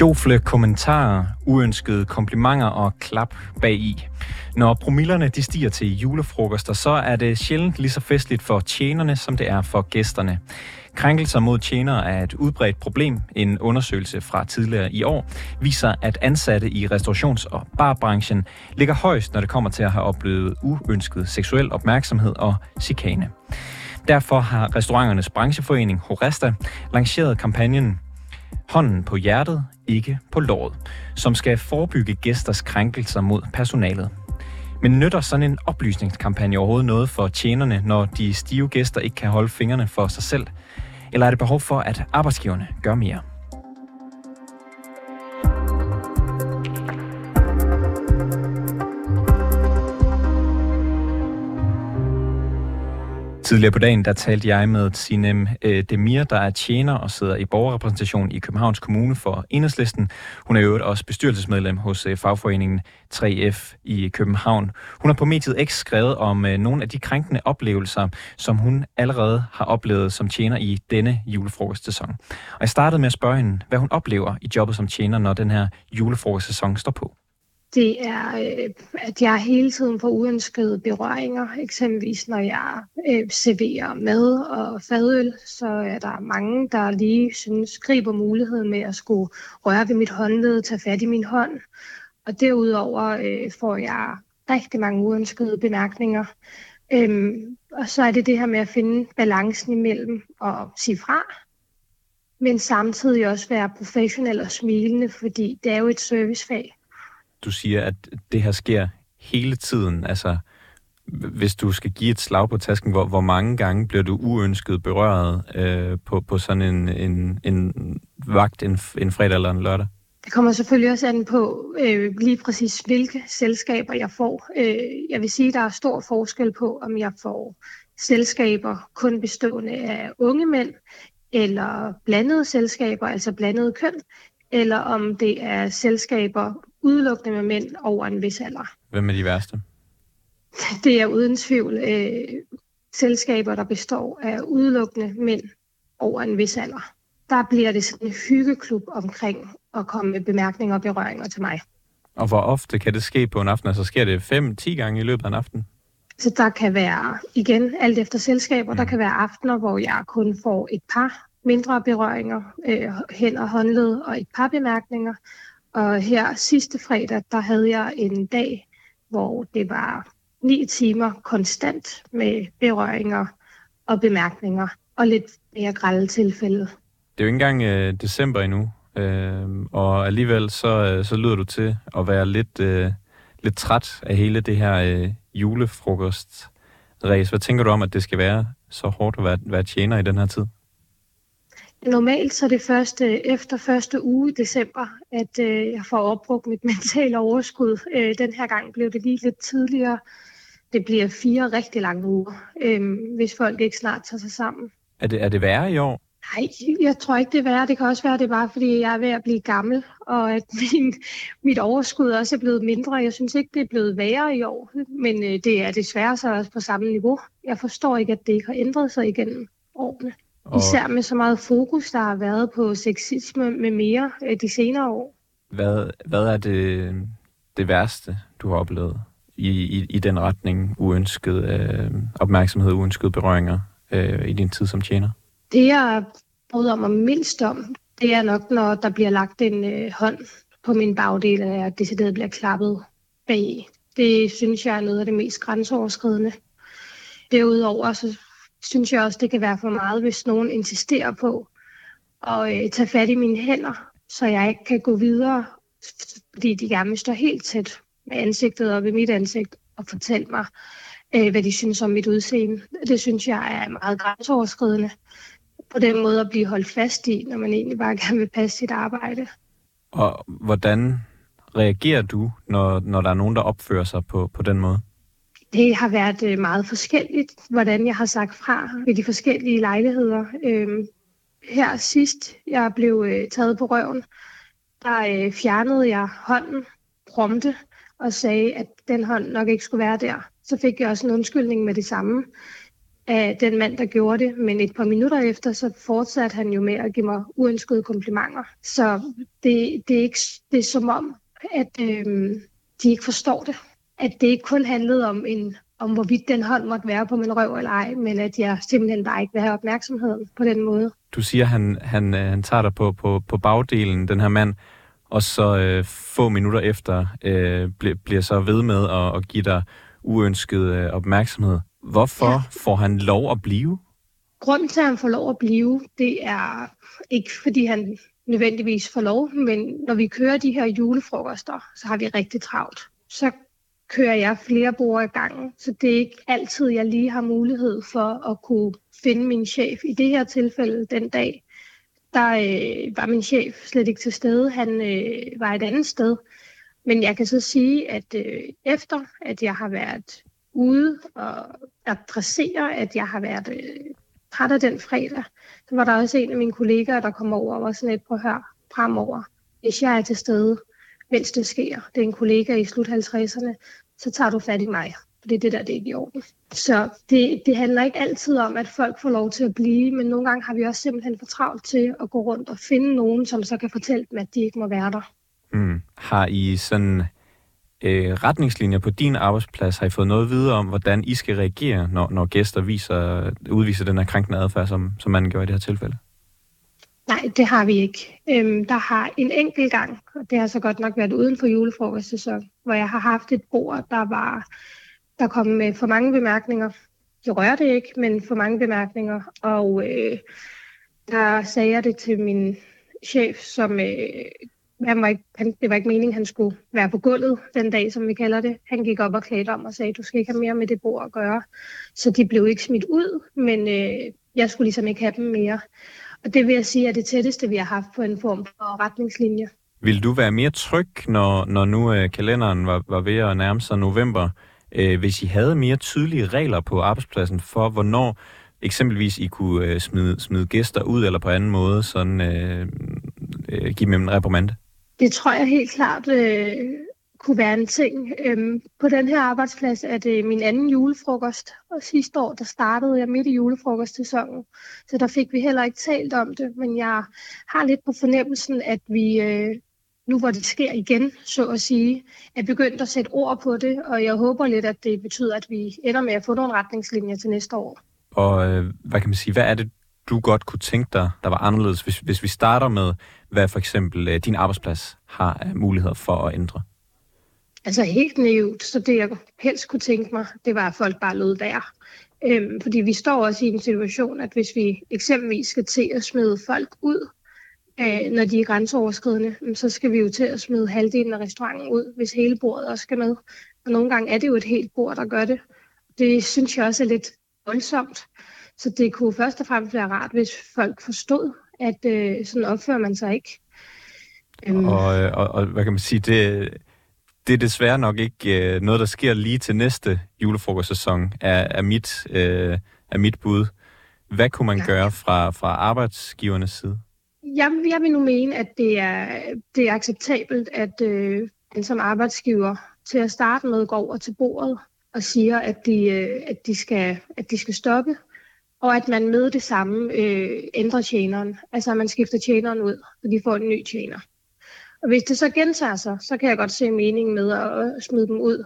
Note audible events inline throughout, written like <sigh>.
Sjofle kommentarer, uønskede komplimenter og klap bag i. Når promillerne de stiger til julefrokoster, så er det sjældent lige så festligt for tjenerne, som det er for gæsterne. Krænkelser mod tjenere er et udbredt problem. En undersøgelse fra tidligere i år viser, at ansatte i restaurations- og barbranchen ligger højst, når det kommer til at have oplevet uønsket seksuel opmærksomhed og chikane. Derfor har restauranternes brancheforening Horesta lanceret kampagnen Hånden på hjertet, ikke på låret, som skal forebygge gæsters krænkelser mod personalet. Men nytter sådan en oplysningskampagne overhovedet noget for tjenerne, når de stive gæster ikke kan holde fingrene for sig selv? Eller er det behov for, at arbejdsgiverne gør mere? Tidligere på dagen, der talte jeg med Sinem øh, Demir, der er tjener og sidder i borgerrepræsentation i Københavns Kommune for Enhedslisten. Hun er jo også bestyrelsesmedlem hos øh, fagforeningen 3F i København. Hun har på mediet X skrevet om øh, nogle af de krænkende oplevelser, som hun allerede har oplevet som tjener i denne julefrokostsæson. Og jeg startede med at spørge hende, hvad hun oplever i jobbet som tjener, når den her julefrokostsæson står på det er, øh, at jeg hele tiden får uønskede berøringer. Eksempelvis når jeg øh, serverer mad og fadøl, så er der mange, der lige synes, griber muligheden med at skulle røre ved mit håndled, tage fat i min hånd. Og derudover øh, får jeg rigtig mange uønskede bemærkninger. Øhm, og så er det det her med at finde balancen imellem og sige fra, men samtidig også være professionel og smilende, fordi det er jo et servicefag du siger, at det her sker hele tiden. Altså, hvis du skal give et slag på tasken, hvor, hvor mange gange bliver du uønsket berøret øh, på, på sådan en, en, en vagt en, en fredag eller en lørdag? Det kommer selvfølgelig også an på øh, lige præcis, hvilke selskaber jeg får. Øh, jeg vil sige, at der er stor forskel på, om jeg får selskaber kun bestående af unge mænd, eller blandede selskaber, altså blandede køn, eller om det er selskaber udelukkende med mænd over en vis alder. Hvem er de værste? Det er uden tvivl øh, selskaber, der består af udelukkende mænd over en vis alder. Der bliver det sådan en hyggeklub omkring at komme med bemærkninger og berøringer til mig. Og hvor ofte kan det ske på en aften? Altså sker det 5-10 gange i løbet af en aften? Så der kan være, igen, alt efter selskaber, mm. der kan være aftener, hvor jeg kun får et par mindre berøringer, øh, og håndled og et par bemærkninger. Og her sidste fredag, der havde jeg en dag, hvor det var ni timer konstant med berøringer og bemærkninger, og lidt mere grælde tilfælde. Det er jo ikke engang øh, december endnu, øh, og alligevel så, øh, så lyder du til at være lidt, øh, lidt træt af hele det her øh, julefrokost. Hvad tænker du om, at det skal være så hårdt at være, være tjener i den her tid? Normalt så er det første, efter første uge i december, at øh, jeg får opbrugt mit <laughs> mentale overskud. Øh, den her gang blev det lige lidt tidligere. Det bliver fire rigtig lange uger, øh, hvis folk ikke snart tager sig sammen. Er det, er det værre i år? Nej, jeg tror ikke, det er værre. Det kan også være, det er bare, fordi jeg er ved at blive gammel, og at <laughs> min, mit overskud også er blevet mindre. Jeg synes ikke, det er blevet værre i år, men det er desværre så også på samme niveau. Jeg forstår ikke, at det ikke har ændret sig igennem årene. Og... Især med så meget fokus, der har været på sexisme med mere øh, de senere år. Hvad, hvad er det, det værste, du har oplevet i, i, i den retning, uønsket øh, opmærksomhed, uønsket berøringer øh, i din tid som tjener? Det, jeg bryder mig mindst om, det er nok, når der bliver lagt en øh, hånd på min bagdel, og jeg decideret bliver klappet bag. Det synes jeg er noget af det mest grænseoverskridende. Derudover så synes jeg også, det kan være for meget, hvis nogen insisterer på at øh, tage fat i mine hænder, så jeg ikke kan gå videre, fordi de gerne vil stå helt tæt med ansigtet op i mit ansigt og fortælle mig, øh, hvad de synes om mit udseende. Det synes jeg er meget grænseoverskridende på den måde at blive holdt fast i, når man egentlig bare <laughs> gerne vil passe sit arbejde. Og hvordan reagerer du, når, når der er nogen, der opfører sig på, på den måde? Det har været øh, meget forskelligt, hvordan jeg har sagt fra ved de forskellige lejligheder. Øhm, her sidst, jeg blev øh, taget på røven, der øh, fjernede jeg hånden prompte og sagde, at den hånd nok ikke skulle være der. Så fik jeg også en undskyldning med det samme. af den mand, der gjorde det, men et par minutter efter, så fortsatte han jo med at give mig uønskede komplimenter. Så det, det, er, ikke, det er som om, at øhm, de ikke forstår det. At det ikke kun handlede om, en, om hvorvidt den hånd måtte være på min røv eller ej, men at jeg simpelthen bare ikke vil have opmærksomheden på den måde. Du siger, at han, han, øh, han tager dig på, på, på bagdelen, den her mand, og så øh, få minutter efter øh, bliver, bliver så ved med at, at give dig uønsket øh, opmærksomhed. Hvorfor ja. får han lov at blive? Grunden til, at han får lov at blive, det er ikke, fordi han nødvendigvis får lov, men når vi kører de her julefrokoster, så har vi rigtig travlt. Så kører jeg flere bord i gangen, så det er ikke altid, jeg lige har mulighed for at kunne finde min chef. I det her tilfælde, den dag, der øh, var min chef slet ikke til stede. Han øh, var et andet sted. Men jeg kan så sige, at øh, efter at jeg har været ude og adressere, at jeg har været øh, træt af den fredag, så var der også en af mine kollegaer, der kom over og var sådan lidt på hør fremover. Hvis jeg er til stede, mens det sker, det er en kollega i slut 50'erne, så tager du fat i mig. For det er det der, det er ikke i orden. Så det, det handler ikke altid om, at folk får lov til at blive, men nogle gange har vi også simpelthen for travlt til at gå rundt og finde nogen, som så kan fortælle dem, at de ikke må være der. Mm. Har I sådan øh, retningslinjer på din arbejdsplads? Har I fået noget videre om, hvordan I skal reagere, når, når gæster viser, udviser den her krænkende adfærd, som, som man gjorde i det her tilfælde? Nej, det har vi ikke. Øhm, der har en enkelt gang, og det har så godt nok været uden for julefrokostsæson, hvor jeg har haft et bord, der var der kom med for mange bemærkninger. Jeg rørte det ikke, men for mange bemærkninger. Og øh, der sagde jeg det til min chef, som øh, han var ikke, han, det var ikke meningen, han skulle være på gulvet den dag, som vi kalder det. Han gik op og klædte om og sagde, du skal ikke have mere med det bord at gøre. Så de blev ikke smidt ud, men øh, jeg skulle ligesom ikke have dem mere. Og det vil jeg sige er det tætteste, vi har haft på en form for retningslinje. Vil du være mere tryg, når, når nu øh, kalenderen var, var ved at nærme sig november, øh, hvis I havde mere tydelige regler på arbejdspladsen for, hvornår eksempelvis I kunne øh, smide, smide gæster ud, eller på anden måde sådan, øh, øh, give dem en reprimande? Det tror jeg helt klart øh, kunne være en ting. Øhm, på den her arbejdsplads er det min anden julefrokost, og sidste år der startede jeg midt i julefrokostsæsonen, så der fik vi heller ikke talt om det, men jeg har lidt på fornemmelsen, at vi øh, nu hvor det sker igen, så at sige, er begyndt at sætte ord på det, og jeg håber lidt, at det betyder, at vi ender med at få nogle retningslinjer til næste år. Og øh, hvad kan man sige, hvad er det, du godt kunne tænke dig, der var anderledes, hvis, hvis vi starter med, hvad for eksempel øh, din arbejdsplads har mulighed muligheder for at ændre? Altså helt naivt, så det jeg helst kunne tænke mig, det var, at folk bare lød der. Øhm, fordi vi står også i en situation, at hvis vi eksempelvis skal til at smide folk ud, øh, når de er grænseoverskridende, så skal vi jo til at smide halvdelen af restauranten ud, hvis hele bordet også skal med. Og nogle gange er det jo et helt bord, der gør det. Det synes jeg også er lidt voldsomt. Så det kunne først og fremmest være rart, hvis folk forstod, at øh, sådan opfører man sig ikke. Øhm. Og, øh, og, og hvad kan man sige, det, det er desværre nok ikke øh, noget, der sker lige til næste julefrokostsæson, er, er, mit, øh, er mit bud. Hvad kunne man ja. gøre fra, fra arbejdsgivernes side? Jeg, jeg vil nu mene, at det er, det er acceptabelt, at øh, den som arbejdsgiver til at starte med går over til bordet og siger, at de, øh, at de, skal, at de skal stoppe, og at man med det samme øh, ændrer tjeneren. Altså at man skifter tjeneren ud, og de får en ny tjener. Og hvis det så gentager sig, så kan jeg godt se meningen med at smide dem ud.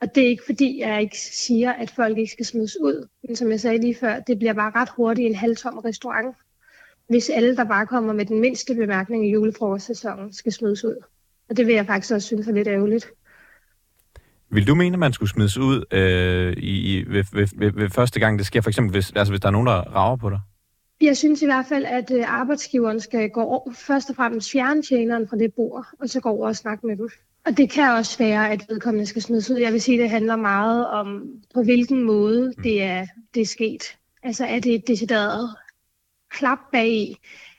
Og det er ikke fordi, jeg ikke siger, at folk ikke skal smides ud. Men som jeg sagde lige før, det bliver bare ret hurtigt en halvtom restaurant hvis alle, der bare kommer med den mindste bemærkning i julefrokostsæsonen, skal smides ud. Og det vil jeg faktisk også synes er lidt ærgerligt. Vil du mene, at man skulle smides ud øh, i, ved, ved, ved, ved første gang, det sker? For eksempel, hvis, altså, hvis der er nogen, der rager på dig? Jeg synes i hvert fald, at øh, arbejdsgiveren skal gå over, først og fremmest fjerne tjeneren fra det bord, og så gå over og snakke med dem. Og det kan også være, at vedkommende skal smides ud. Jeg vil sige, at det handler meget om, på hvilken måde mm. det er, det er sket. Altså er det et decideret klap bag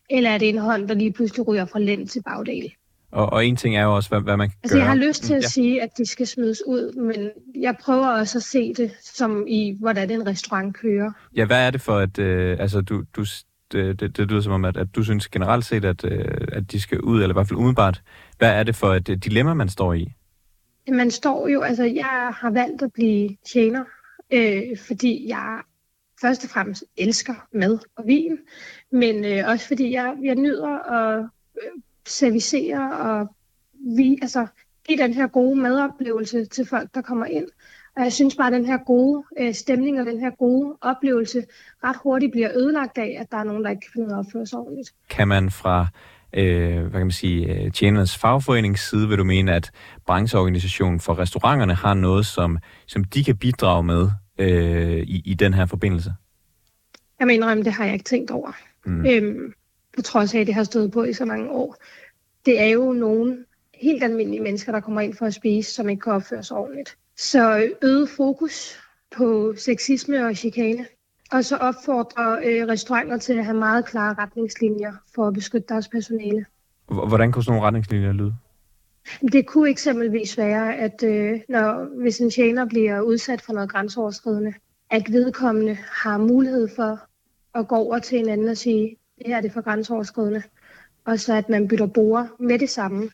eller er det en hånd, der lige pludselig ryger fra lænd til bagdel? Og, og en ting er jo også, hvad, hvad man altså, gør. Jeg har lyst til at ja. sige, at de skal smides ud, men jeg prøver også at se det som i, hvordan en restaurant kører. Ja, hvad er det for, at øh, altså, du, du, det, det, det lyder som om, at, at du synes generelt set, at, øh, at de skal ud, eller i hvert fald umiddelbart. Hvad er det for et dilemma, man står i? Man står jo, altså jeg har valgt at blive tjener, øh, fordi jeg først og fremmest elsker mad og vin, men øh, også fordi jeg, jeg nyder at øh, servicere og vi, altså, give den her gode madoplevelse til folk, der kommer ind. Og jeg synes bare, at den her gode øh, stemning og den her gode oplevelse ret hurtigt bliver ødelagt af, at der er nogen, der ikke kan finde ud af at opføre sig ordentligt. Kan man fra øh, hvad kan man sige, øh, tjenernes fagforenings side, vil du mene, at brancheorganisationen for restauranterne har noget, som, som de kan bidrage med øh, i, i den her forbindelse? Jeg mener, at det har jeg ikke tænkt over. Mm. Øhm, på trods af, at det har stået på i så mange år. Det er jo nogen helt almindelige mennesker, der kommer ind for at spise, som ikke kan opføre sig ordentligt. Så øget fokus på sexisme og chikane. Og så opfordrer øh, restauranter til at have meget klare retningslinjer for at beskytte deres personale. Hvordan kunne sådan nogle retningslinjer lyde? Det kunne eksempelvis være, at øh, når, hvis en tjener bliver udsat for noget grænseoverskridende, at vedkommende har mulighed for at gå over til en anden og sige, det her er det for grænseoverskridende. Og så at man bytter bord med det samme,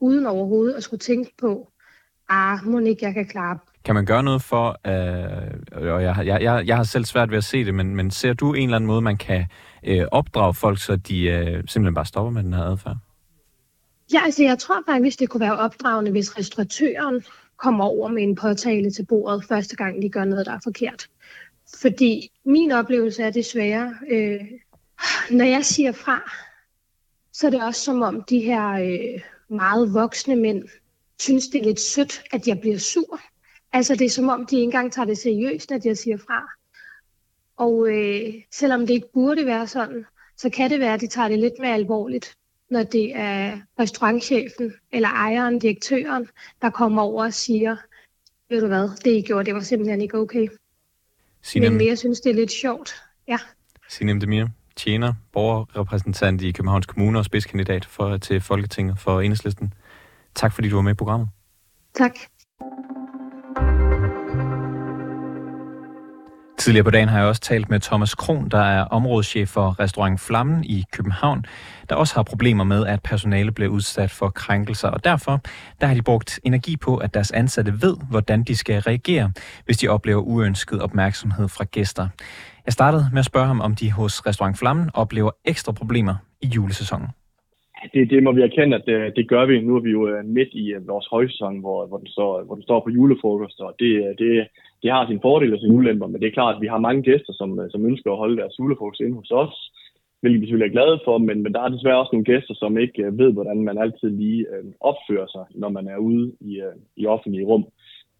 uden overhovedet at skulle tænke på, ah, må ikke jeg kan klare kan man gøre noget for, øh, og jeg, jeg, jeg, jeg har selv svært ved at se det, men, men ser du en eller anden måde, man kan øh, opdrage folk, så de øh, simpelthen bare stopper med den her adfærd? Ja, altså jeg tror faktisk, det kunne være opdragende, hvis restauratøren kommer over med en påtale til bordet første gang, de gør noget, der er forkert. Fordi min oplevelse er desværre, øh, når jeg siger fra, så er det også som om de her øh, meget voksne mænd synes, det er lidt sødt, at jeg bliver sur. Altså det er som om, de ikke engang tager det seriøst, at jeg siger fra. Og øh, selvom det ikke burde være sådan, så kan det være, at de tager det lidt mere alvorligt, når det er restaurantchefen eller ejeren, direktøren, der kommer over og siger, ved du hvad, det I gjorde, det var simpelthen ikke okay. Sinem, Men mere synes, det er lidt sjovt. Ja. Sinem Demir, tjener, borgerrepræsentant i Københavns Kommune og spidskandidat for, til Folketinget for Enhedslisten. Tak fordi du var med i programmet. Tak. Tidligere på dagen har jeg også talt med Thomas Kron, der er områdeschef for restaurant Flammen i København, der også har problemer med, at personale bliver udsat for krænkelser, og derfor der har de brugt energi på, at deres ansatte ved, hvordan de skal reagere, hvis de oplever uønsket opmærksomhed fra gæster. Jeg startede med at spørge ham, om de hos restaurant Flammen oplever ekstra problemer i julesæsonen. Det, det må vi erkende, at det, det gør vi. Nu er vi jo øh, midt i øh, vores højsæson, hvor, hvor, den står, hvor den står på julefrokost, og det, det, det har sin fordele og sine ulemper, men det er klart, at vi har mange gæster, som, som ønsker at holde deres julefrokost inde hos os, hvilket vi selvfølgelig er glade for, men, men der er desværre også nogle gæster, som ikke ved, hvordan man altid lige øh, opfører sig, når man er ude i, øh, i offentlige rum.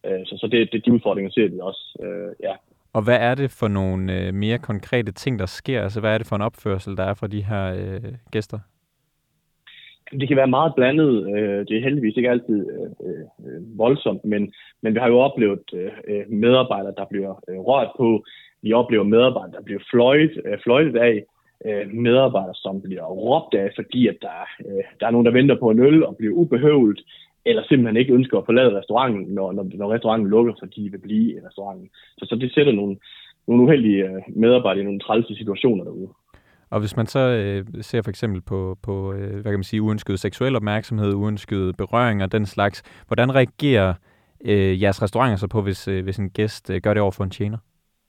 Øh, så så det, det de udfordringer ser vi også. Øh, ja. Og hvad er det for nogle øh, mere konkrete ting, der sker? Altså hvad er det for en opførsel, der er fra de her øh, gæster? Det kan være meget blandet. Øh, det er heldigvis ikke altid øh, øh, voldsomt, men, men vi har jo oplevet øh, medarbejdere, der bliver rørt på. Vi oplever medarbejdere, der bliver fløjtet, fløjtet af. Medarbejdere, som bliver råbt af, fordi at der, der er nogen, der venter på en øl og bliver ubehøvlet, eller simpelthen ikke ønsker at forlade restauranten, når, når, når restauranten lukker, fordi de vil blive i restauranten. Så, så det sætter nogle, nogle uheldige medarbejdere i nogle trælse situationer derude. Og hvis man så øh, ser for eksempel på, på øh, hvad kan man sige, uønsket seksuel opmærksomhed, uønsket berøring og den slags, hvordan reagerer øh, jeres restauranter så på, hvis, øh, hvis en gæst øh, gør det over for en tjener?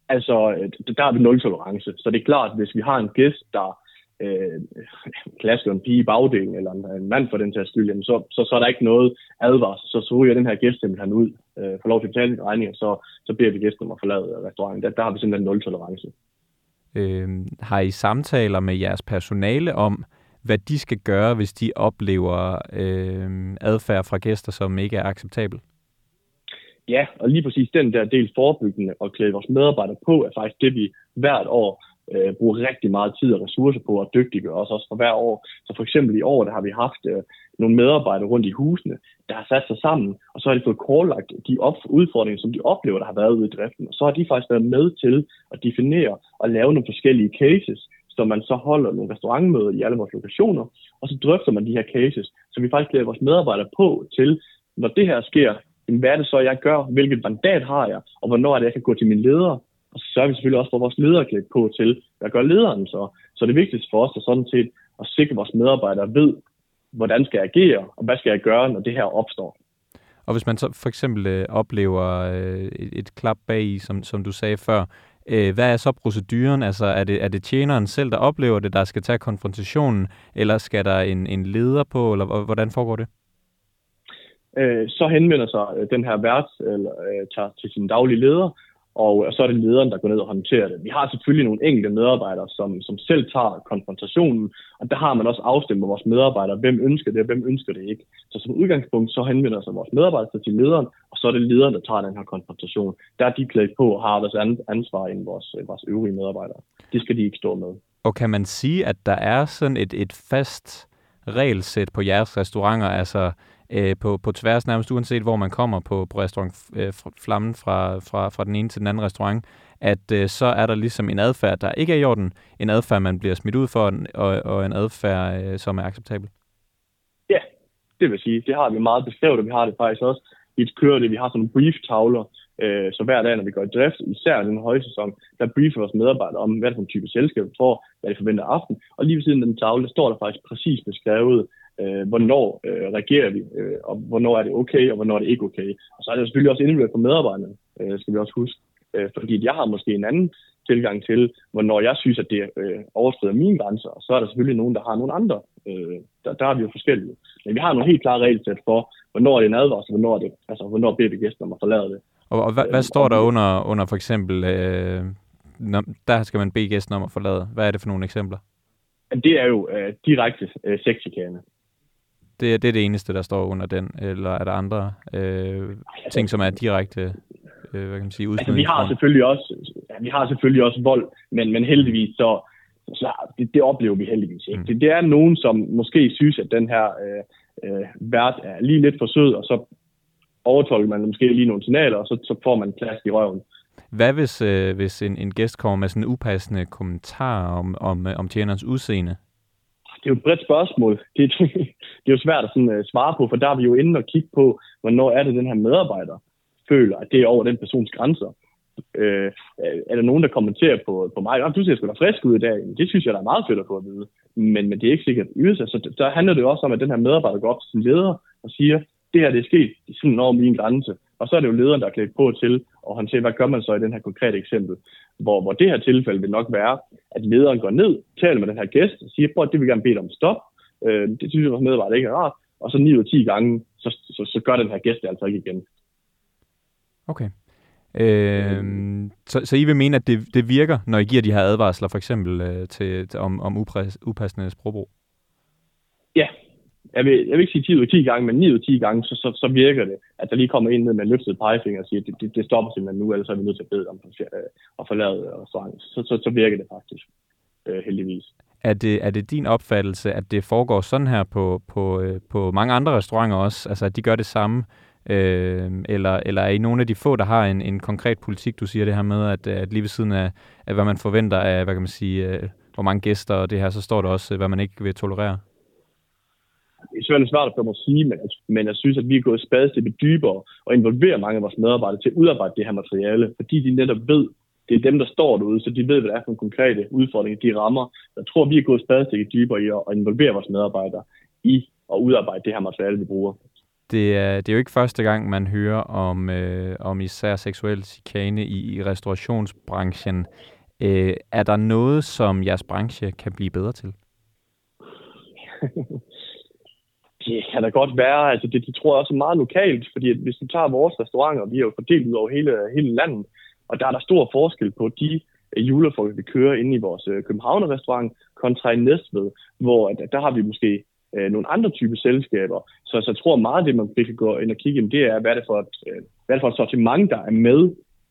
Altså, øh, der er vi nul tolerance. Så det er klart, at hvis vi har en gæst, der øh, <laughs> klasker en pige i bagdelen, eller en, en mand for den sags skyld, jamen så, så, så er der ikke noget advarsel. Så, så ryger den her gæst simpelthen ud, øh, får lov til at betale regninger, så, så beder vi gæsten om at forlade restauranten. Der, der har vi simpelthen nul tolerance. Øh, har I samtaler med jeres personale om, hvad de skal gøre, hvis de oplever øh, adfærd fra gæster, som ikke er acceptabel? Ja, og lige præcis den der del forebyggende og klæde vores medarbejdere på, er faktisk det, vi hvert år øh, bruger rigtig meget tid og ressourcer på at dygtiggøre os også for hver år. Så for eksempel i år, der har vi haft øh, nogle medarbejdere rundt i husene, der har sat sig sammen, og så har de fået kortlagt de op- udfordringer, som de oplever, der har været ude i driften. Og så har de faktisk været med til at definere og lave nogle forskellige cases, så man så holder nogle restaurantmøder i alle vores lokationer, og så drøfter man de her cases, så vi faktisk lærer vores medarbejdere på til, når det her sker, hvad er det så, jeg gør? Hvilket mandat har jeg? Og hvornår er det, jeg kan gå til min leder? Og så sørger vi selvfølgelig også for vores ledere klædt på til, hvad gør lederen så? Så det vigtigste for os er sådan set at sikre, vores medarbejdere ved, hvordan skal jeg agere, og hvad skal jeg gøre, når det her opstår. Og hvis man så for eksempel øh, oplever øh, et, et klap bag i, som, som du sagde før, Øh, hvad er så proceduren? Altså, er det, er det tjeneren selv, der oplever det, der skal tage konfrontationen, eller skal der en, en leder på, eller hvordan foregår det? Øh, så henvender sig øh, den her vært eller, øh, tager til sin daglige leder, og så er det lederen, der går ned og håndterer det. Vi har selvfølgelig nogle enkelte medarbejdere, som, som selv tager konfrontationen, og der har man også afstemt med vores medarbejdere, hvem ønsker det, og hvem ønsker det ikke. Så som udgangspunkt, så henvender sig vores medarbejdere til lederen, og så er det lederen, der tager den her konfrontation. Der er de klædt på og har deres ansvar end vores, øh, vores øvrige medarbejdere. Det skal de ikke stå med. Og kan man sige, at der er sådan et, et fast regelsæt på jeres restauranter, altså øh, på, på tværs nærmest uanset hvor man kommer på, på restaurant øh, Flammen fra, fra, fra den ene til den anden restaurant, at øh, så er der ligesom en adfærd, der ikke er i orden, en adfærd, man bliver smidt ud for, og, og en adfærd, øh, som er acceptabel. Ja, det vil sige, det har vi meget beskrevet, og vi har det faktisk også. Vi et det, vi har sådan nogle brief-tavler, øh, så hver dag, når vi går i drift, især i den høje sæson, der briefer vores medarbejdere om, hvad det for en type selskab vi får, hvad de forventer aften, og lige ved siden af den tavle, der står der faktisk præcis beskrevet, øh, hvornår øh, reagerer vi, øh, og hvornår er det okay, og hvornår er det ikke okay. Og så er det selvfølgelig også individuelt for medarbejderne, øh, skal vi også huske. Øh, fordi jeg har måske en anden tilgang til, hvornår jeg synes, at det øh, overskrider mine grænser, og så er der selvfølgelig nogen, der har nogle andre. Øh, der, der er vi jo forskellige. Men vi har nogle helt klare regelsæt for, hvornår er det en advarsel, hvornår er det, altså hvornår beder vi gæsten om at forlade det. Og, og hvad, hvad står der under, under for eksempel, øh, når, der skal man bede gæsten om at forlade? Hvad er det for nogle eksempler? Det er jo øh, direkte øh, sexchikane. Det, det er det eneste, der står under den, eller er der andre øh, ting, som er direkte øh, hvad kan man sige, altså, vi har selvfølgelig også ja, vi har selvfølgelig også vold, men, men heldigvis så, så det, det oplever vi heldigvis ikke. Mm. Det, det er nogen, som måske synes, at den her øh, øh, vært er lige lidt for sød, og så overtolker man måske lige nogle signaler, og så, så får man klask i røven. Hvad hvis, øh, hvis en, en gæst kommer med sådan en upassende kommentar om, om, om tjenerens udseende? Det er jo et bredt spørgsmål. <laughs> Det, det er jo svært at sådan, uh, svare på, for der er vi jo inde og kigge på, hvornår er det, den her medarbejder føler, at det er over den persons grænser. Øh, er der nogen, der kommenterer på, på mig, du ser sgu da frisk ud i dag. Det synes jeg, der er meget fedt at få at vide. Men, men det er ikke sikkert at Så der handler det jo også om, at den her medarbejder går op til sin leder og siger, det her det er sket sådan over min grænse. Og så er det jo lederen, der er klædt på til at håndtere, hvad gør man så i den her konkrete eksempel. Hvor, hvor det her tilfælde vil nok være, at lederen går ned, taler med den her gæst og siger, prøv, det vil gerne bede dig om stop. Øh, det synes vores medarbejder ikke er rart. Og så 9 ud af 10 gange, så, så, så gør den her gæst det altså ikke igen. Okay. Øh, så, så I vil mene, at det, det virker, når I giver de her advarsler, for eksempel øh, til, til, om, om upassende sprogbrug? Ja, jeg vil, jeg vil ikke sige 10 ud af 10 gange, men 9 ud af 10 gange, så, så, så virker det, at der lige kommer en ned med en løftet pegefinger og siger, at det, det, det stopper simpelthen nu, ellers er vi nødt til at bede om at øh, forlade øh, restauranten. Så, så, så virker det faktisk, øh, heldigvis. Er det, er det din opfattelse, at det foregår sådan her på, på, øh, på mange andre restauranter også? Altså, at de gør det samme? Øh, eller, eller er I nogle af de få, der har en, en konkret politik, du siger det her med, at, at lige ved siden af, af hvad man forventer af, hvad kan man sige, øh, hvor mange gæster og det her, så står der også, hvad man ikke vil tolerere? Det er selvfølgelig svært for mig at sige, men, men jeg synes, at vi er gået spadestik dybere og involverer mange af vores medarbejdere til at udarbejde det her materiale, fordi de netop ved, det er dem, der står derude, så de ved, hvad det er for nogle konkrete udfordringer, de rammer. Jeg tror, vi er gået spadestik dybere i at involvere vores medarbejdere i at udarbejde det her materiale, vi bruger. Det er, det er jo ikke første gang, man hører om, øh, om især seksuel chikane i, i restaurationsbranchen. Øh, er der noget, som jeres branche kan blive bedre til? <laughs> det kan da godt være. Altså det, det tror jeg også er meget lokalt, fordi at hvis du tager vores restauranter, vi er jo fordelt ud over hele, hele landet, og der er der stor forskel på de øh, julefolk, vi kører inde i vores øh, Københavner-restaurant, kontra i Næstved, hvor at, der har vi måske øh, nogle andre typer selskaber. Så, så jeg tror meget, det man kan gå ind og kigge, det er, hvad er det for et, øh, hvad er det for et sortiment, der er med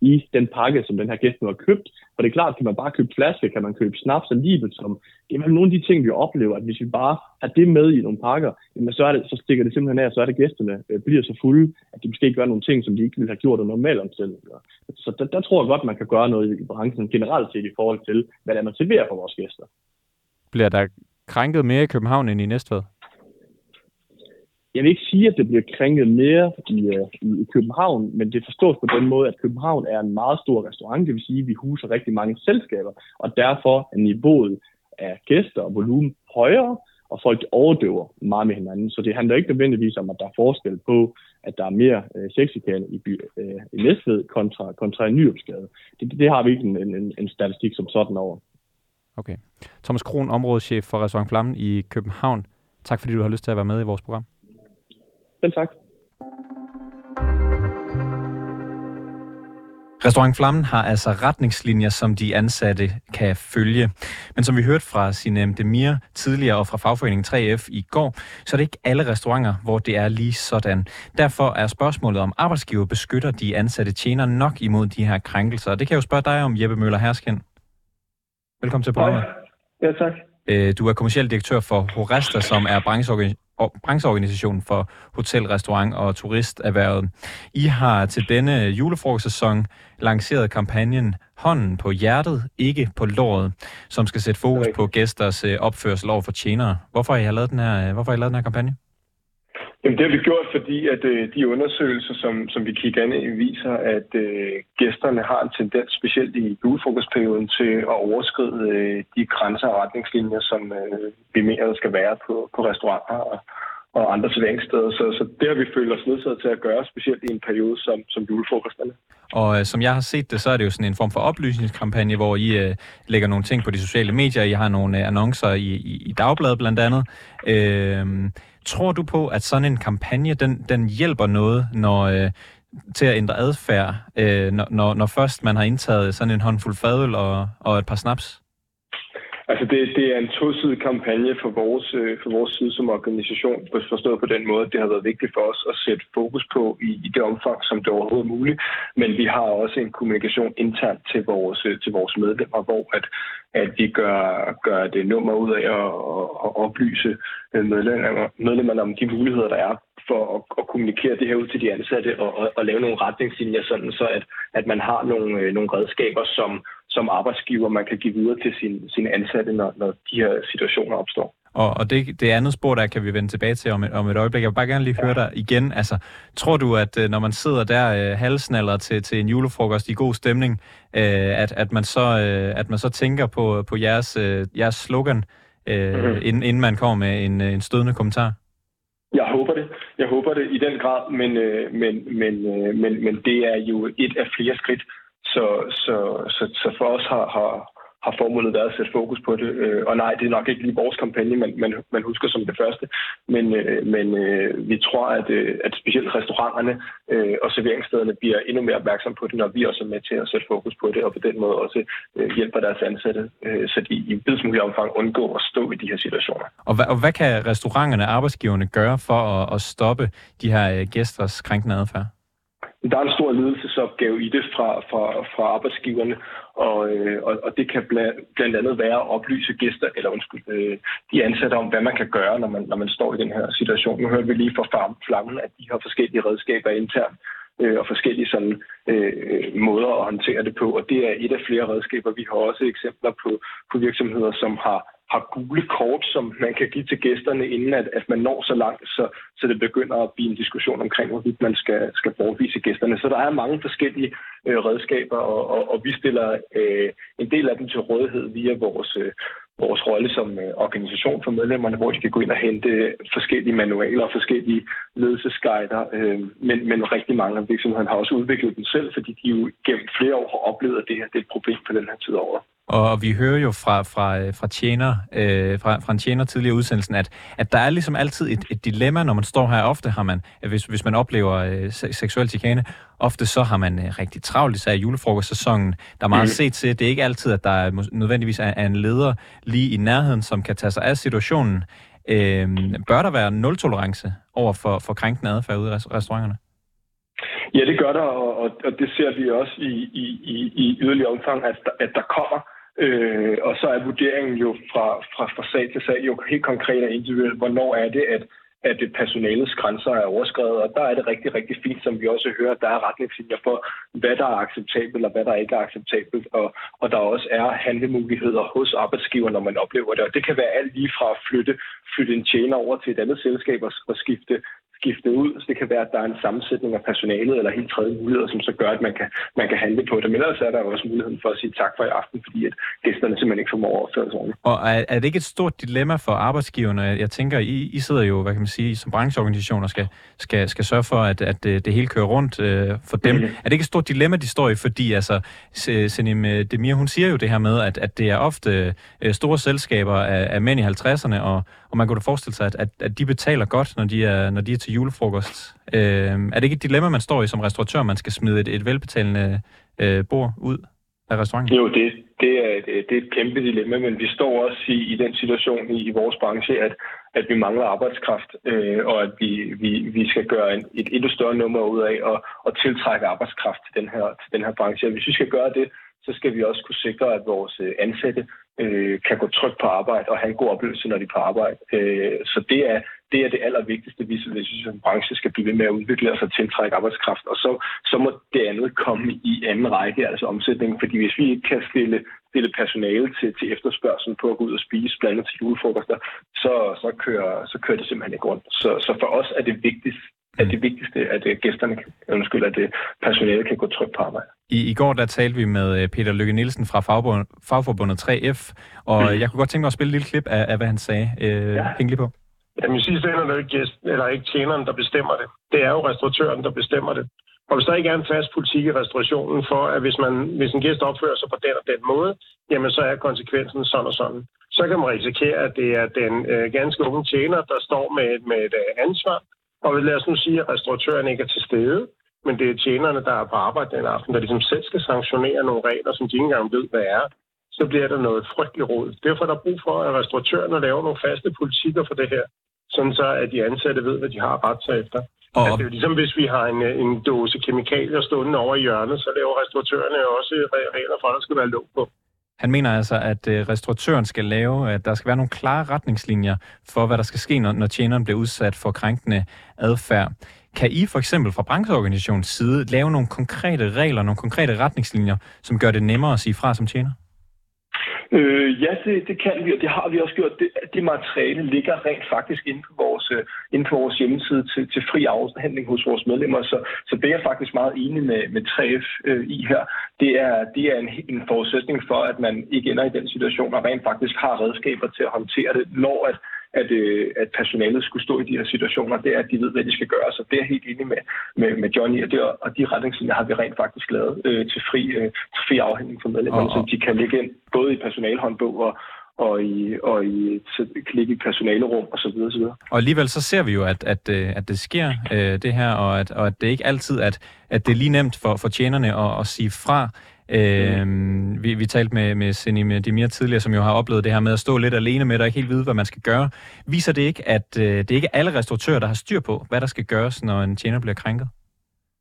i den pakke, som den her gæst nu har købt. For det er klart, kan man bare købe flaske, kan man købe snaps alligevel, som det er nogle af de ting, vi oplever, at hvis vi bare har det med i nogle pakker, jamen så, er det, så stikker det simpelthen af, så er det gæsterne øh, bliver så fulde, at de måske gør nogle ting, som de ikke ville have gjort under normale omstændigheder. Så der, der, tror jeg godt, man kan gøre noget i branchen generelt set i forhold til, hvad det er, man serverer for vores gæster. Bliver der krænket mere i København end i Næstved? Jeg vil ikke sige, at det bliver krænket mere øh, i, i København, men det forstås på den måde, at København er en meget stor restaurant, det vil sige, at vi huser rigtig mange selskaber, og derfor er niveauet af gæster og volumen højere, og folk overdøver meget med hinanden. Så det handler ikke nødvendigvis om, at der er forskel på, at der er mere øh, sexikane i, by, øh, i Næstved kontra, kontra i Nyopsgade. Det, det, det har vi ikke en, en, en statistik som sådan over. Okay. Thomas Kron, områdeschef for Restaurant Flammen i København. Tak fordi du har lyst til at være med i vores program. Selv tak. Restaurant Flammen har altså retningslinjer, som de ansatte kan følge. Men som vi hørte fra Sinem Demir tidligere og fra fagforeningen 3F i går, så er det ikke alle restauranter, hvor det er lige sådan. Derfor er spørgsmålet om arbejdsgiver beskytter de ansatte tjener nok imod de her krænkelser. Det kan jeg jo spørge dig om, Jeppe Møller Hersken. Velkommen til programmet. Ja, tak. Øh, du er kommersiel direktør for Horesta, som er brancheorganisationen for hotel, restaurant og turisterhvervet. I har til denne julefrokostsæson lanceret kampagnen Hånden på hjertet, ikke på låret, som skal sætte fokus på gæsters øh, opførsel over for tjenere. Hvorfor har I lavet den her, hvorfor har I lavet den her kampagne? Jamen, det har vi gjort, fordi at øh, de undersøgelser, som, som vi kigger ind i, viser, at øh, gæsterne har en tendens, specielt i julefrokostperioden, til at overskride øh, de grænser og retningslinjer, som øh, vi mener, der skal være på, på restauranter og, og andre serveringssteder. Så, så det har vi følt os nødsaget til at gøre, specielt i en periode som, som julefrokosterne. Og øh, som jeg har set det, så er det jo sådan en form for oplysningskampagne, hvor I øh, lægger nogle ting på de sociale medier. I har nogle øh, annoncer i, i, i Dagbladet blandt andet. Øh, Tror du på, at sådan en kampagne, den, den hjælper noget, når, øh, til at ændre adfærd, øh, når, når, når først man har indtaget sådan en håndfuld fadøl og, og et par snaps? Altså det, det er en tosidig kampagne for vores, øh, for vores side som organisation, forstået på den måde, at det har været vigtigt for os at sætte fokus på i, i det omfang, som det overhovedet er muligt. Men vi har også en kommunikation internt til vores, øh, til vores medlemmer, hvor at, at vi gør, gør det nummer ud af at, at oplyse øh, medlemmerne, medlemmerne om de muligheder, der er for at, at kommunikere det her ud til de ansatte og, og, og lave nogle retningslinjer, sådan så at, at man har nogle, øh, nogle redskaber, som som arbejdsgiver, man kan give videre til sin, sine ansatte, når, når de her situationer opstår. Og, og det, det andet spor, der kan vi vende tilbage til om et, om et øjeblik. Jeg vil bare gerne lige høre dig igen. Altså, tror du, at øh, når man sidder der øh, halsnaller til, til en julefrokost i god stemning, øh, at, at, man så, øh, at man så tænker på, på jeres, øh, jeres slogan, øh, mm-hmm. inden, inden man kommer med en, en stødende kommentar? Jeg håber det. Jeg håber det i den grad, men, øh, men, men, øh, men, men det er jo et af flere skridt, så, så, så, så for os har, har, har formålet været at sætte fokus på det. Øh, og nej, det er nok ikke lige vores kampagne, man, man, man husker som det første. Men, øh, men øh, vi tror, at, øh, at specielt restauranterne øh, og serveringsstederne bliver endnu mere opmærksom på det, når vi også er med til at sætte fokus på det, og på den måde også øh, hjælper deres ansatte, så de i videst mulig omfang undgår at stå i de her situationer. Og hvad, og hvad kan restauranterne og arbejdsgiverne gøre for at, at stoppe de her gæsters krænkende adfærd? Der er en stor ledelsesopgave i det fra, fra, fra arbejdsgiverne, og, øh, og, og det kan blandt andet være at oplyse gæster, eller undskyld, øh, de ansatte om, hvad man kan gøre, når man, når man står i den her situation. Nu hørte vi lige fra Flammen, at de har forskellige redskaber internt, øh, og forskellige sådan, øh, måder at håndtere det på, og det er et af flere redskaber. Vi har også eksempler på, på virksomheder, som har har gule kort, som man kan give til gæsterne, inden at, at man når så langt, så, så det begynder at blive en diskussion omkring, hvorvidt man skal, skal bortvise gæsterne. Så der er mange forskellige øh, redskaber, og, og, og vi stiller øh, en del af dem til rådighed via vores, øh, vores rolle som øh, organisation for medlemmerne, hvor de kan gå ind og hente forskellige manualer og forskellige ledelsesguider. Øh, men, men rigtig mange af virksomhederne har også udviklet dem selv, fordi de jo gennem flere år har oplevet, at det her det er et problem på den her tid over. Og vi hører jo fra, fra, fra, tjener, øh, fra, fra en tjener tidligere udsendelsen, at, at der er ligesom altid et, et dilemma, når man står her. Ofte har man, hvis, hvis man oplever øh, seksuel chikane, ofte så har man øh, rigtig travlt, især i julefrokostsæsonen. Der er meget mm. set til. Det er ikke altid, at der er, nødvendigvis er, er en leder lige i nærheden, som kan tage sig af situationen. Øh, bør der være nul-tolerance over for, for krænkende adfærd ude i restauranterne? Ja, det gør der, og, og det ser vi også i, i, i, i yderligere omfang, at, at der kommer Øh, og så er vurderingen jo fra, fra, fra sag til sag jo helt konkret og individuelt, hvornår er det, at, at det personalets grænser er overskrevet. Og der er det rigtig, rigtig fint, som vi også hører, at der er retningslinjer for, hvad der er acceptabelt og hvad der ikke er acceptabelt. Og, og der også er handlemuligheder hos arbejdsgiver, når man oplever det. Og det kan være alt lige fra at flytte, flytte en tjener over til et andet selskab og, og skifte skifte ud. Så det kan være, at der er en sammensætning af personalet eller helt tredje muligheder, som så gør, at man kan, man kan handle på det. Men ellers er der også muligheden for at sige tak for i aften, fordi at gæsterne simpelthen ikke formår at opføre sig Og er, er det ikke et stort dilemma for arbejdsgiverne? Jeg tænker, I, I sidder jo, hvad kan man sige, som brancheorganisationer skal, skal, skal sørge for, at, at det, det hele kører rundt øh, for dem. Mm. Er det ikke et stort dilemma, de står i? Fordi altså, Senim øh, Demir, hun siger jo det her med, at, at det er ofte øh, store selskaber af, af mænd i 50'erne, og, og man kunne da forestille sig, at, at, at de betaler godt, når de er, når de er til julefrokost. Øh, er det ikke et dilemma, man står i som restauratør, man skal smide et, et velbetalende øh, bord ud af restauranten? Jo, det, det, er, det er et kæmpe dilemma, men vi står også i, i den situation i, i vores branche, at, at vi mangler arbejdskraft, øh, og at vi, vi, vi skal gøre en, et endnu større nummer ud af at, at tiltrække arbejdskraft til den, her, til den her branche. Og hvis vi skal gøre det, så skal vi også kunne sikre, at vores øh, ansatte øh, kan gå trygt på arbejde og have en god oplevelse, når de er på arbejde. Øh, så det er, det er det allervigtigste, hvis, hvis en branche skal blive ved med at udvikle sig og tiltrække arbejdskraft. Og så, så må det andet komme i anden række, altså omsætningen. Fordi hvis vi ikke kan stille, stille personale til, til efterspørgselen på at gå ud og spise blandt til julefrokoster, så, så, kører, så kører det simpelthen ikke rundt. Så, så for os er det vigtigst, at det vigtigste, at gæsterne, undskyld, at personale kan gå trygt på arbejde. I, I går der talte vi med øh, Peter Lykke Nielsen fra Fagbund, Fagforbundet 3F, og mm. jeg kunne godt tænke mig at spille et lille klip af, af hvad han sagde. Øh, ja. Hæng lige på. Jamen i sidste ende er det ikke, gæst, eller ikke tjeneren, der bestemmer det. Det er jo restauratøren, der bestemmer det. Og hvis der ikke er en fast politik i restaurationen for, at hvis, man, hvis en gæst opfører sig på den og den måde, jamen så er konsekvensen sådan og sådan. Så kan man risikere, at det er den øh, ganske unge tjener, der står med, med et øh, ansvar. Og lad os nu sige, at restauratøren ikke er til stede, men det er tjenerne, der er på arbejde den aften, der ligesom selv skal sanktionere nogle regler, som de ikke engang ved, hvad er så bliver der noget frygteligt råd. Derfor er der brug for, at restauratørerne laver nogle faste politikker for det her sådan så at de ansatte ved, hvad de har ret til efter. Og... Altså, det er jo ligesom, hvis vi har en, en dåse kemikalier stående over i hjørnet, så laver restauratørerne også regler for, at der skal være låg på. Han mener altså, at øh, restauratøren skal lave, at der skal være nogle klare retningslinjer for, hvad der skal ske, når, når tjeneren bliver udsat for krænkende adfærd. Kan I for eksempel fra brancheorganisationens side lave nogle konkrete regler, nogle konkrete retningslinjer, som gør det nemmere at sige fra som tjener? Øh, ja, det, det kan vi, og det har vi også gjort. Det, det materiale ligger rent faktisk inde på vores, øh, inde på vores hjemmeside til, til fri afhandling hos vores medlemmer, så, så det er jeg faktisk meget enig med, med 3F øh, i her. Det er, det er en, en forudsætning for, at man ikke ender i den situation, og rent faktisk har redskaber til at håndtere det, når at at, øh, at personalet skulle stå i de her situationer, det er, at de ved, hvad de skal gøre. Så det er helt enig med, med, med Johnny, og, det, og de retningslinjer har vi rent faktisk lavet øh, til, fri, øh, til fri afhængning for medlemmerne, så de kan ligge ind både i personalhåndbog og, og i, og i klikke i personalerum og så videre, så videre. Og alligevel så ser vi jo, at, at, øh, at det sker, øh, det her, og at, og at det ikke altid, at, at det er lige nemt for, for tjenerne at, at sige fra. Øh, mm. vi, vi talte med, med Senim Demir tidligere, som jo har oplevet det her med at stå lidt alene med det og ikke helt vide, hvad man skal gøre. Viser det ikke, at øh, det er ikke alle restauratører, der har styr på, hvad der skal gøres, når en tjener bliver krænket?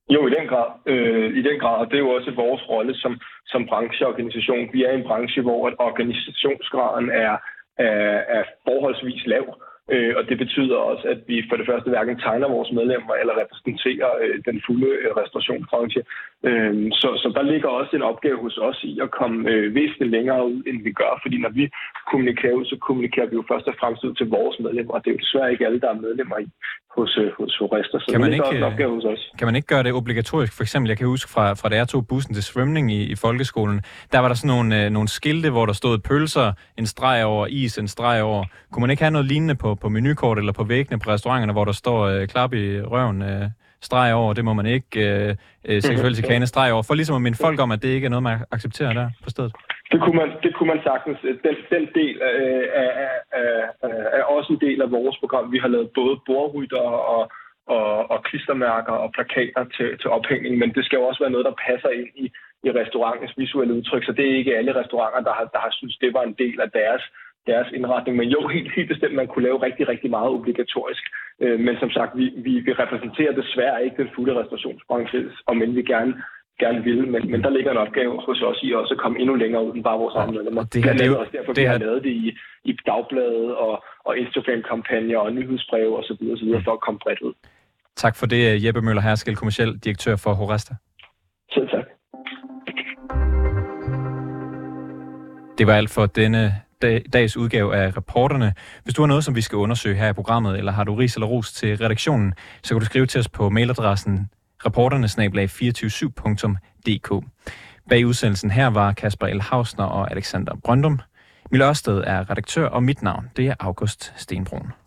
Jo, i den grad. Øh, I den grad, og det er jo også vores rolle som, som brancheorganisation. Vi er en branche, hvor organisationsgraden er, er, er forholdsvis lav. Øh, og det betyder også, at vi for det første hverken tegner vores medlemmer eller repræsenterer øh, den fulde øh, restaurationsbranche. Øh, så, så der ligger også en opgave hos os i at komme øh, væsentligt længere ud, end vi gør. Fordi når vi kommunikerer ud, så kommunikerer vi jo først og fremmest ud til vores medlemmer. Og det er jo desværre ikke alle, der er medlemmer i hos, øh, hos Forester. Så kan man, ikke, en opgave hos os. kan man ikke gøre det obligatorisk? For eksempel, jeg kan huske fra, fra da jeg tog bussen til svømning i, i folkeskolen, der var der sådan nogle, øh, nogle skilte, hvor der stod pølser, en streg over, is, en streg over. Kunne man ikke have noget lignende på, på menukort eller på væggene på restauranterne, hvor der står øh, klap i røven, øh, streg over, det må man ikke, øh, øh, seksuel chikane, streg over, for ligesom at minde folk om, at det ikke er noget, man accepterer der på stedet? Det kunne man, det kunne man sagtens. Den, den del øh, er, er, er, er også en del af vores program. Vi har lavet både bordrytter og, og, og klistermærker og plakater til, til ophængning, men det skal jo også være noget, der passer ind i, i restaurantens visuelle udtryk, så det er ikke alle restauranter, der har, der har synes, det var en del af deres deres indretning. Men jo, <laughs> helt, helt bestemt, man kunne lave rigtig, rigtig meget obligatorisk. Øh, men som sagt, vi, vi, vi repræsenterer desværre ikke den fulde restaurationsbranche, om end vi gerne gerne vil, men, men der ligger en opgave hos os i også at komme endnu længere ud end bare vores egne medlemmer. Det, her, det er jo også derfor, det vi har lavet det i, i dagbladet og, og Instagram-kampagner og nyhedsbreve osv. videre, for at komme bredt ud. Tak for det, Jeppe Møller Herskel, kommersiel direktør for Horesta. Selv tak. Det var alt for denne dags udgave af reporterne. Hvis du har noget, som vi skal undersøge her i programmet, eller har du ris eller ros til redaktionen, så kan du skrive til os på mailadressen reporternesnablag247.dk. Bag udsendelsen her var Kasper L. Hausner og Alexander Brøndum. Mille Ørsted er redaktør, og mit navn det er August Stenbrun.